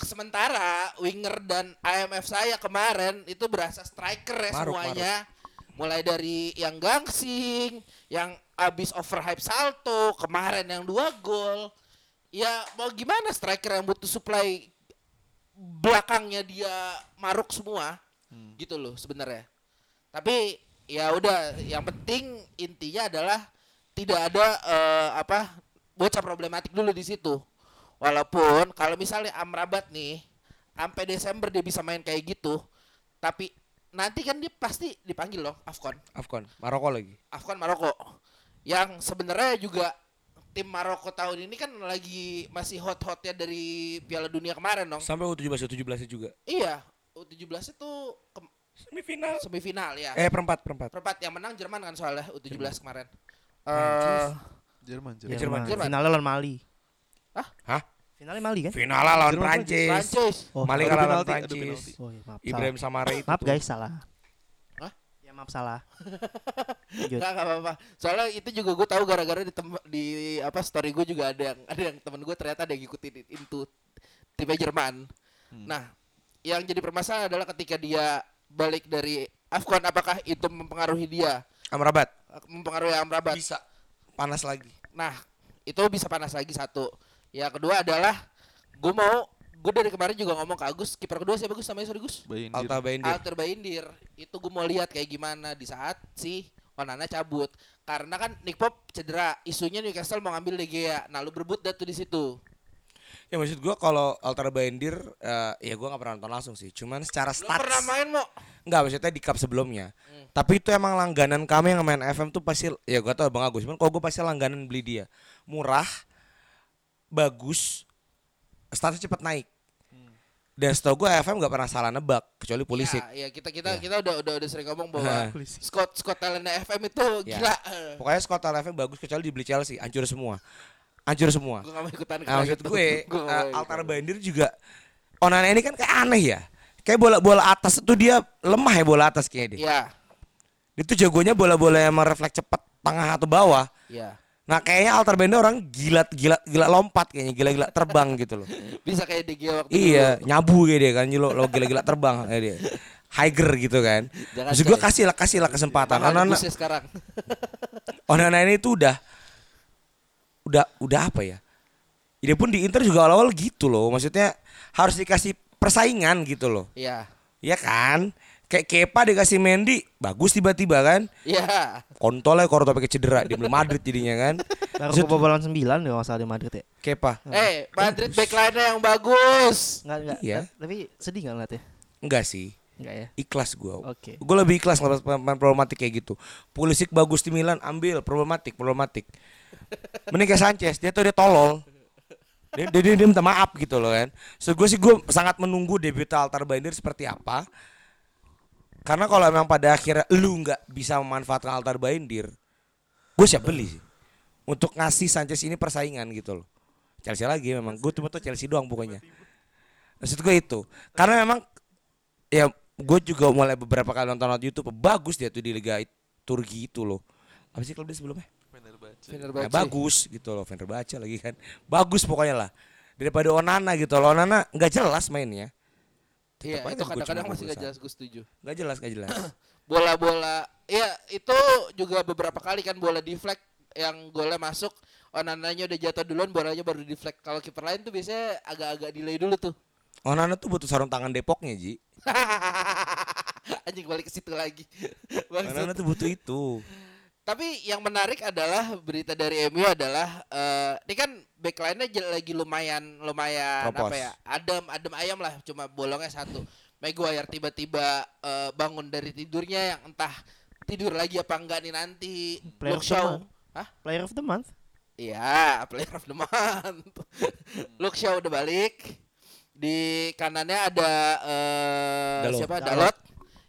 Sementara winger dan IMF saya kemarin itu berasa striker ya Maruk, semuanya. Mulai dari yang gangsing yang abis overhype salto kemarin yang dua gol. Ya mau gimana striker yang butuh supply belakangnya dia maruk semua gitu loh sebenarnya tapi ya udah yang penting intinya adalah tidak ada eh, apa bocah problematik dulu di situ walaupun kalau misalnya Amrabat nih sampai Desember dia bisa main kayak gitu, tapi nanti kan dia pasti dipanggil loh Afcon. Afcon, Maroko lagi. Afcon Maroko. Yang sebenarnya juga tim Maroko tahun ini kan lagi masih hot-hotnya dari Piala Dunia kemarin dong. Sampai U17 U17 juga. Iya, U17 itu ke- Semifinal. semifinal ya. Eh perempat perempat. Perempat yang menang Jerman kan soalnya U17 kemarin. Eh Jerman, Ya, Jerman. Jerman. Jerman. Finalnya lawan Mali. Hah? Finalnya Mali kan? Final lah lawan Jerman, Prancis. Prancis. Oh, Mali kalah lawan Prancis. oh iya, maaf. Ibrahim. Samare itu. Maaf guys, salah. Ya maaf salah. Lanjut. Enggak enggak apa-apa. Soalnya itu juga gue tahu gara-gara di di apa story gue juga ada yang ada yang temen gue ternyata ada yang ngikutin itu timnya Jerman. Nah, yang jadi permasalahan adalah ketika dia balik dari Afcon apakah itu mempengaruhi dia? Amrabat. Mempengaruhi Amrabat. Bisa. Panas lagi. Nah, itu bisa panas lagi satu. Yang kedua adalah gue mau gue dari kemarin juga ngomong ke Agus kiper kedua siapa Gus namanya sorry Gus Bayindir. Alta Baindir. Alter Baindir itu gue mau lihat kayak gimana di saat si Onana cabut karena kan Nick Pop cedera isunya Newcastle mau ngambil De Gea nah lu berebut dah tuh di situ Ya maksud gua kalau Alta Baindir eh, ya gua nggak pernah nonton langsung sih. Cuman secara lu stats. pernah main mau Enggak maksudnya di cup sebelumnya. Hmm. Tapi itu emang langganan kami yang main FM tuh pasti ya gua tau Bang Agus. Cuman kalau gua pasti langganan beli dia. Murah, bagus, statusnya cepat naik. Dan setahu gua FM nggak pernah salah nebak kecuali polisi. ya, ya kita kita Ya. kita udah udah udah sering ngomong bahwa. Scott Scott talentnya FM itu Ya. gila Pokoknya Scott FM bagus kecuali dibeli Chelsea, hancur semua. Hancur semua. gue gak mau ikutan Nah, maksud gue Gua nggak eh, Altar. Bandir juga Onana ini kan kayak aneh ya. Kayak bola-bola atas itu dia lemah ya bola atas kayaknya dia. ya Dia tuh jagonya bola-bola yang merefleks cepat tengah atau bawah. ya Nah kayaknya Altar Bandir orang gila gila gila lompat kayaknya gila-gila terbang gitu loh. bisa kayak Gea waktu iya, dulu. nyabu kayak dia kan lo, lo gila-gila terbang kayak dia. Higer gitu kan. Jangan, Maksud gue kasih lah kasih lah kesempatan. Nebusnya sekarang Onana ini tuh udah udah udah apa ya? Dia pun di Inter juga awal-awal gitu loh. Maksudnya harus dikasih persaingan gitu loh. Iya Iya kan? Kayak Kepa dikasih Mendy, bagus tiba-tiba kan? Iya Kontol ya kalau pakai cedera di Madrid jadinya kan? Baru kebobolan 9 deh kalau salah di Madrid ya. Kepa. Eh Madrid backline-nya yang bagus Enggak enggak. Iya. Tapi sedih enggak ngeliatnya? Enggak sih. Enggak ya. Ikhlas gua. Oke. Gue lebih ikhlas ngeliat pemain problematik kayak gitu. Pulisic bagus di Milan, ambil problematik, problematik. Mending kayak Sanchez, dia tuh dia tolol. Dia, dia, dia, dia minta maaf gitu loh kan. So gue sih gue sangat menunggu debut Altar Bandir seperti apa. Karena kalau memang pada akhirnya lu nggak bisa memanfaatkan Altar Bandir, gue siap beli sih. Untuk ngasih Sanchez ini persaingan gitu loh. Chelsea lagi memang, gue cuma tuh Chelsea doang pokoknya. Maksud gue itu. Karena memang ya gue juga mulai beberapa kali nonton di YouTube bagus dia tuh di Liga Turki itu loh. Apa sih klub dia sebelumnya? Fenerbahce. Ya, bagus gitu loh, Fenerbahce lagi kan. Bagus pokoknya lah. Daripada Onana gitu loh. Onana nggak jelas mainnya. Iya itu kadang-kadang masih gak jelas gue setuju Nggak jelas, nggak jelas. bola-bola ya itu juga beberapa kali kan bola deflect yang golnya masuk Onananya udah jatuh duluan bolanya baru deflect kalau kiper lain tuh biasanya agak-agak delay dulu tuh Onana tuh butuh sarung tangan Depoknya, Ji. anjing balik ke situ lagi Onana tuh butuh itu. Tapi yang menarik adalah berita dari MU adalah eh ini kan backline-nya lagi lumayan lumayan Propos. apa ya adem adem ayam lah cuma bolongnya satu Maguire tiba-tiba eh, bangun dari tidurnya yang entah tidur lagi apa enggak nih nanti Player Luke of the Shaw month. Hah? Player of the month. Iya, player of the month. Luke Shaw udah balik. Di kanannya ada eh, Dalot. siapa? Dalot. Dalot.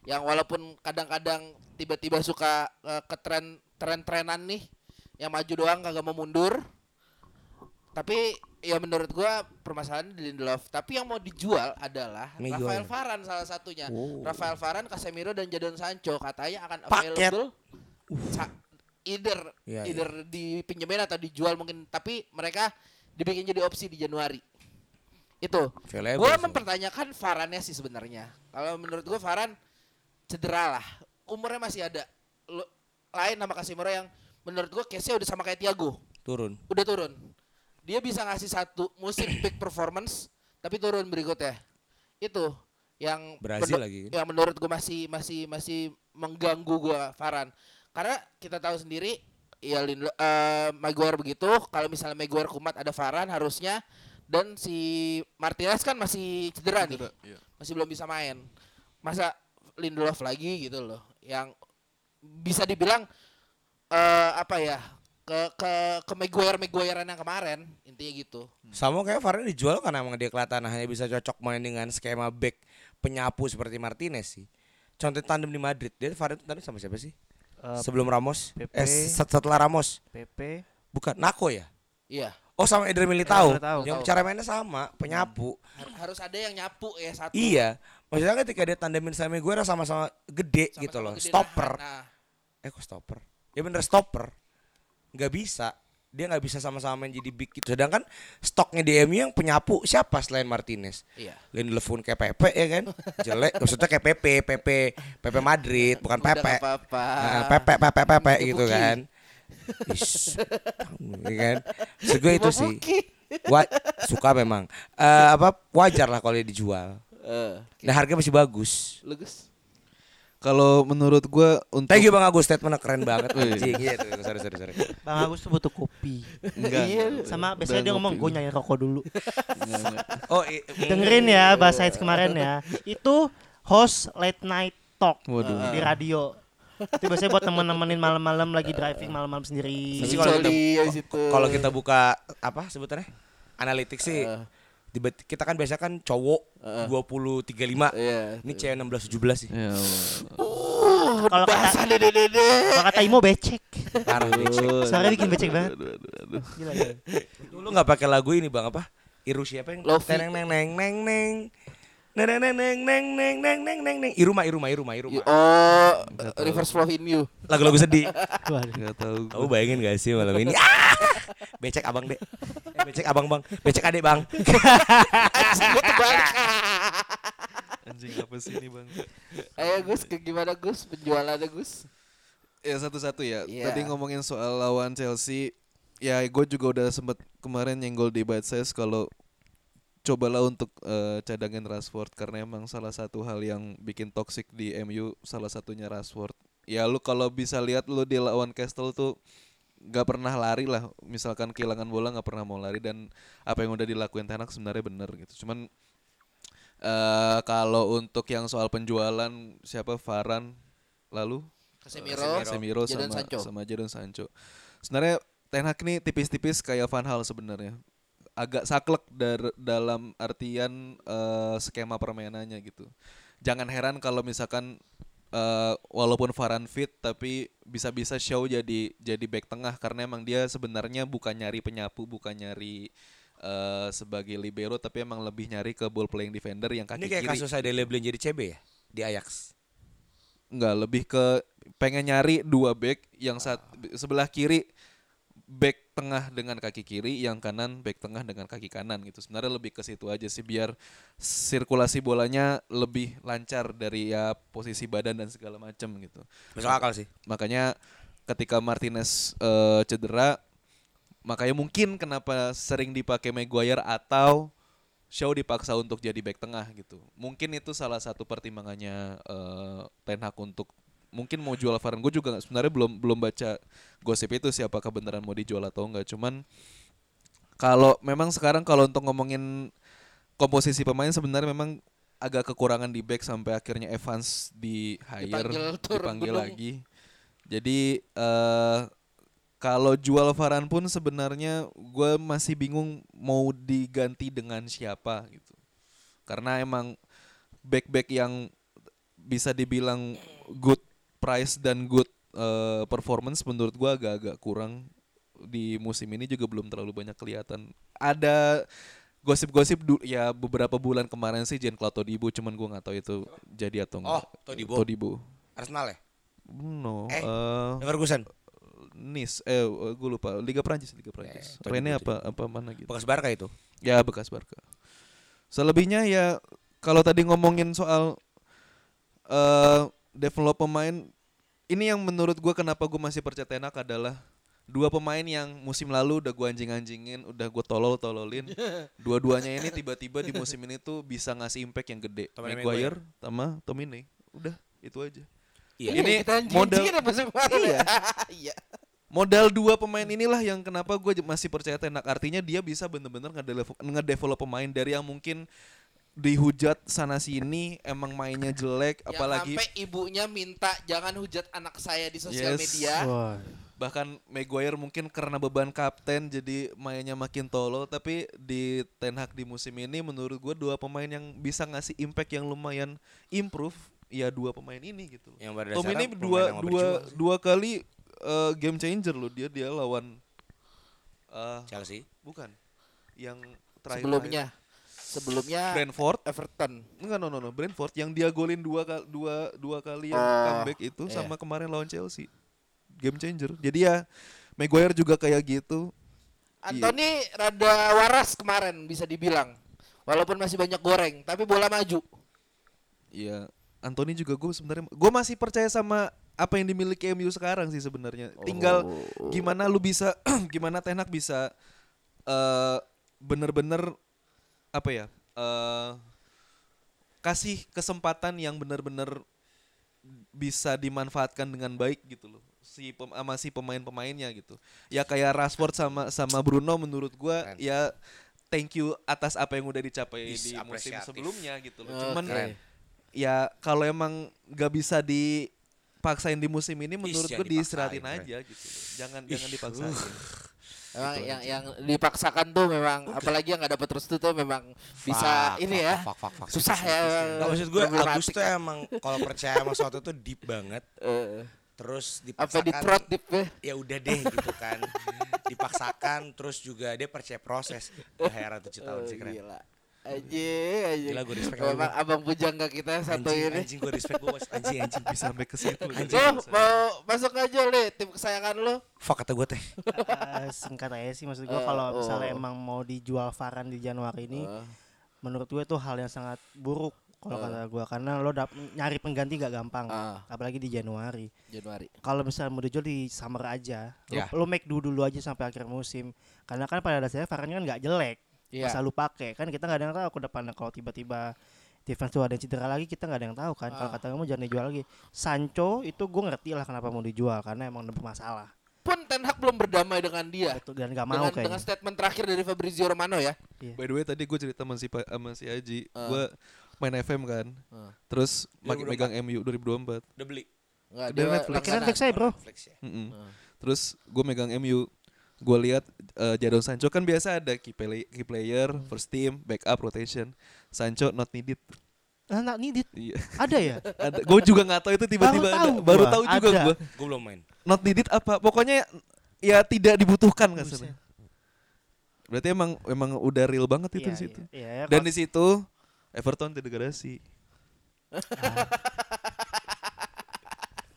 Yang walaupun kadang-kadang tiba-tiba suka eh, ke tren tren-trenan nih, yang maju doang kagak mau mundur. Tapi ya menurut gua permasalahan di Lindelof. Tapi yang mau dijual adalah Maguire. Rafael Varane salah satunya. Oh. Rafael Varane, Casemiro dan Jadon Sancho katanya akan Paket. available sa- either Iya, either dipinjemin atau dijual mungkin tapi mereka dibikin jadi opsi di Januari itu gue mempertanyakan Varane sih sebenarnya kalau menurut gue Varan cedera lah umurnya masih ada Lu- lain nama Casemiro yang menurut gue case-nya udah sama kayak Thiago Turun. udah turun dia bisa ngasih satu musim peak performance tapi turun berikutnya itu yang Brazil lagi. yang menurut gue masih masih masih mengganggu gue Varan karena kita tahu sendiri ya Lindlo, eh, Maguire begitu kalau misalnya Maguire kumat ada Varan harusnya dan si Martinez kan masih cedera, nih. Cedera, iya. Masih belum bisa main. Masa Lindelof lagi gitu loh. Yang bisa dibilang eh apa ya? Ke ke ke Maguire Maguirean yang kemarin intinya gitu. Sama kayak Varane dijual karena emang dia kelihatan hanya bisa cocok main dengan skema back penyapu seperti Martinez sih. Contoh tandem di Madrid, dia Varane tandem sama siapa sih? Eh, Sebelum Ramos? PP. Eh set- setelah Ramos? PP Bukan, Nako ya? Iya. Oh sama Eder Militao. Militao. Yang cara mainnya sama, penyapu. Har- harus ada yang nyapu ya satu. Iya. Maksudnya ketika dia tandemin sama Maguire sama-sama gede Sama-sama gitu loh. gede Stopper. Nah, Eh kok stopper? Ya bener stopper. Nggak bisa. Dia nggak bisa sama-sama jadi big gitu. Sedangkan stoknya di MU yang penyapu siapa selain Martinez? iya. Pun kayak Pepe ya kan? Jelek. Maksudnya kayak Pepe, Pepe, Pepe Madrid, bukan Udah Pepe. nggak apa-apa. Nah, Pepe, Pepe, Pepe gitu Puki. kan. Ish, ya kan? Gue itu sih. Wa suka memang. Eh apa wajar lah kalau dia dijual. Eh, Nah harga masih bagus. lu Gus. Kalau menurut gua untuk Thank you Bang Agus, statementnya keren banget. Wih. Anjing, iya tuh, sorry sorry sorry. Bang Agus tuh butuh kopi. enggak, Iya. Sama biasanya dia ngomong gue gua. nyanyi rokok dulu. Enggak, enggak. Oh, i- Dengerin ya bahasa kemarin ya. Itu host late night talk Waduh. di radio. Itu biasanya buat temen-temenin malam-malam lagi driving malam-malam sendiri. Kalau kita- kalau kita buka apa sebutannya? Analitik sih. Eh. Tiba- kita kan biasa kan cowok Heeh. 20 35. Iya. Ini cewek 16 17 sih. Ya. Kalau kata Bahasa dede-dede. kalau kata Imo becek. Parah becek. Suaranya bikin becek banget. Gila, gila. Dulu nggak pakai lagu ini Bang apa? Iru siapa yang neng neng neng neng. Neng neng neng neng neng neng neng neng neng neng. Iruma Iruma Iruma Iruma. Oh, reverse flow in you. Lagu-lagu sedih. Waduh. Enggak tahu. Kamu bayangin gak sih malam ini? Ah! Becek abang dek. Becek abang bang. Becek adek bang. Anjing apa sih ini, Bang? Ayo Gus, ke gimana Gus penjualannya Gus? Ya satu-satu ya. Iya. Tadi ngomongin soal lawan Chelsea, ya gue juga udah sempet kemarin nyenggol di bite size kalau cobalah untuk eh, cadangin Rashford karena emang salah satu hal yang bikin toxic di MU salah satunya Rashford. Ya lu kalau bisa lihat lu di lawan Castle tuh nggak pernah lari lah. Misalkan kehilangan bola nggak pernah mau lari dan apa yang udah dilakuin Ten Hag sebenarnya bener gitu. Cuman eh kalau untuk yang soal penjualan siapa Varan lalu Casemiro, Casemiro Jadon sama Sancho. sama Jadon Sancho. Sebenarnya Ten Hag nih tipis-tipis kayak Van Hal sebenarnya. Agak saklek dar- dalam artian eh, skema permainannya gitu. Jangan heran kalau misalkan eh, walaupun Varane fit tapi bisa-bisa show jadi jadi back tengah karena emang dia sebenarnya bukan nyari penyapu, bukan nyari eh, sebagai libero tapi emang lebih nyari ke ball playing defender yang kaki Ini kayak kiri. kasus Adele Blin jadi CB ya di Ajax. Enggak, lebih ke pengen nyari dua back yang saat sebelah kiri back tengah dengan kaki kiri, yang kanan back tengah dengan kaki kanan gitu. Sebenarnya lebih ke situ aja sih biar sirkulasi bolanya lebih lancar dari ya posisi badan dan segala macam gitu. Masuk akal sih. Makanya ketika Martinez eh, cedera, makanya mungkin kenapa sering dipakai Maguire atau Shaw dipaksa untuk jadi back tengah gitu. Mungkin itu salah satu pertimbangannya eh, Ten Hag untuk mungkin mau jual Varane. Gue juga sebenarnya belum belum baca gosip itu sih apakah beneran mau dijual atau enggak. Cuman kalau memang sekarang kalau untuk ngomongin komposisi pemain sebenarnya memang agak kekurangan di back sampai akhirnya Evans di hire Dipanggil dipanggil lagi. Jadi eh kalau jual Varane pun sebenarnya gue masih bingung mau diganti dengan siapa gitu. Karena emang back-back yang bisa dibilang good price dan good eh, performance menurut gue agak-agak kurang di musim ini juga belum terlalu banyak kelihatan. Ada gosip-gosip ya beberapa bulan kemarin sih Jean Claude Todibo cuman gue nggak tahu itu jadi atau enggak. Oh, Todibo. Todibo. Arsenal ya? No, Eh. eh, Ferguson. Nice, eh gue lupa Liga Prancis, Liga Prancis. Eh, Rene apa apa mana gitu. Bekas Barca itu. Ya bekas Barca. Selebihnya ya kalau tadi ngomongin soal eh develop pemain, ini yang menurut gue kenapa gue masih percaya Tenak adalah dua pemain yang musim lalu udah gue anjing-anjingin, udah gue tolol-tololin. Dua-duanya ini tiba-tiba di musim ini tuh bisa ngasih impact yang gede. Tommy Maguire sama Tomine. Udah, itu aja. Iya. Ini kita model- anjing-anjingin ya musim kemarin ya. Iya. modal dua pemain inilah yang kenapa gue masih percaya Tenak artinya dia bisa bener-bener ngedevelop, ngedevelop pemain dari yang mungkin dihujat sana sini emang mainnya jelek Yang apalagi sampai ibunya minta jangan hujat anak saya di sosial Yes. media. Wah. bahkan Maguire mungkin karena beban kapten jadi mainnya makin tolol tapi di Ten Hag di musim ini menurut gue dua pemain yang bisa ngasih impact yang lumayan improve ya dua pemain ini gitu Yang pada Tom ini dua dua dua kali eh, game changer loh dia dia lawan eh Chelsea. bukan yang terakhir Sebelumnya, sebelumnya Brentford Everton. enggak no no no Brentford yang dia golin dua kali dua dua kali yang Oh, comeback itu iya. sama kemarin lawan Chelsea game changer jadi ya Maguire juga kayak gitu Anthony rada waras kemarin bisa dibilang. Walaupun masih banyak goreng, tapi bola maju. Iya, Anthony juga gue sebenarnya gue masih percaya sama apa yang dimiliki MU sekarang sih sebenarnya. Tinggal gimana lu bisa gimana Ten Hag bisa eh bener-bener apa ya? eh kasih kesempatan yang bener-bener bisa dimanfaatkan dengan baik gitu loh si pem, sama si pemain-pemainnya gitu. Ya kayak Rashford sama sama Bruno menurut gua Keren. ya thank you atas apa yang udah dicapai Is di musim sebelumnya gitu loh. Oke. Cuman Keren. ya kalau emang nggak bisa dipaksain di musim ini menurut gue diistirahatin aja gitu loh. Jangan jangan dipaksain. Memang yang yang dipaksakan tuh memang apalagi yang nggak dapat restu tuh memang bisa Fuck, ini ya. fuck, fuck, fuck, Susah ya. Nggak, maksud gue. Agus tuh emang kalau percaya sama sesuatu tuh deep banget. Terus apa di dipaksakan trot dip ya? ya udah deh gitu kan. Dipaksakan terus juga dia percaya proses. Wah, heran 7 tahun Oh, sih keren. Gila. Aji, aji. Gila, gua respect sama Memang abang pujangga kita satu Anjing, ini. anjing gue respect gue anjing anjing Bisa sampai ke situ. Anjing. Lo mau masuk aja le tim kesayangan lo. Fuck kata gue teh. Eh, singkat aja sih maksud gua Eh, kalau oh. misalnya emang mau dijual Varan di Januari ini Eh, menurut gue itu hal yang sangat buruk kalau Eh. kata gua karena lo dap nyari pengganti gak gampang Ah. apalagi di Januari Januari. kalau misalnya mau dijual di summer aja lo, Ya. lo make dulu dulu aja sampai akhir musim karena kan pada dasarnya Varane kan nggak jelek Iya. masa lu pakai kan kita nggak ada yang tahu ke depannya kalau tiba-tiba defense tuh ada yang cedera lagi kita nggak ada yang tahu kan kalau Ah. kata kamu jangan dijual lagi Sancho itu gue ngerti lah kenapa mau dijual karena emang ada bermasalah Pun Ten Hag belum berdamai dengan dia. Betul, dan nggak mau Dengan, kayaknya dengan statement terakhir dari Fabrizio Romano ya. By the way tadi gue cerita sama si, sama si Aji, Ah. gue main FM kan, Ah. terus mak- 2024. megang MU 2024. Udah beli. Enggak Dia Netflix. pakai langganan. Netflix saya bro Netflix ya. Mm-mm. Ah. Terus gue megang MU, gue lihat eh, Jadon Sancho kan biasa ada key, play- key player, first team, backup, rotation. Sancho not needed. nah, ini dit- Iya. ada ya ada. Gue juga nggak tahu itu tiba-tiba Baru ada. tahu Baru gua, tahu juga gue. Gue belum main. Not needed apa? Pokoknya ya tidak dibutuhkan kan Buset. Berarti emang emang udah real banget itu Iya, di situ. iya, iya, Dan kalau- di situ Everton terdegradasi.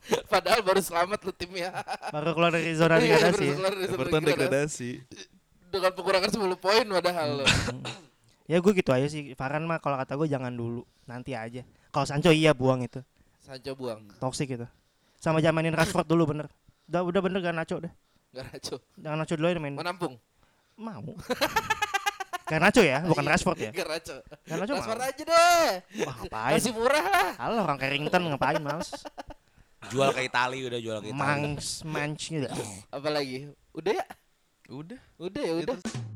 Padahal baru selamat lu timnya. baru keluar dari zona Iya, degradasi baru ya. keluar dari zona degradasi. Dengan pengurangan 10 poin padahal lo. ya gue gitu aja sih Varan mah kalau kata gue jangan dulu nanti aja kalau Sancho iya buang itu Sancho buang. toxic itu sama jamanin Rashford dulu bener udah udah bener gak Nacho deh Enggak racu. jangan Nacho dulu aja main Menampung. mau Gak Nacho ya bukan Rashford ya Enggak racu. Gak Nacho Transfer mau aja deh. Wah, ngapain Kasih murah lah. Halo orang Carrington ngapain males Jual ke Itali udah jual ke Itali. Mangs manch gitu Apalagi? Udah ya? Udah. Udah ya udah. Itu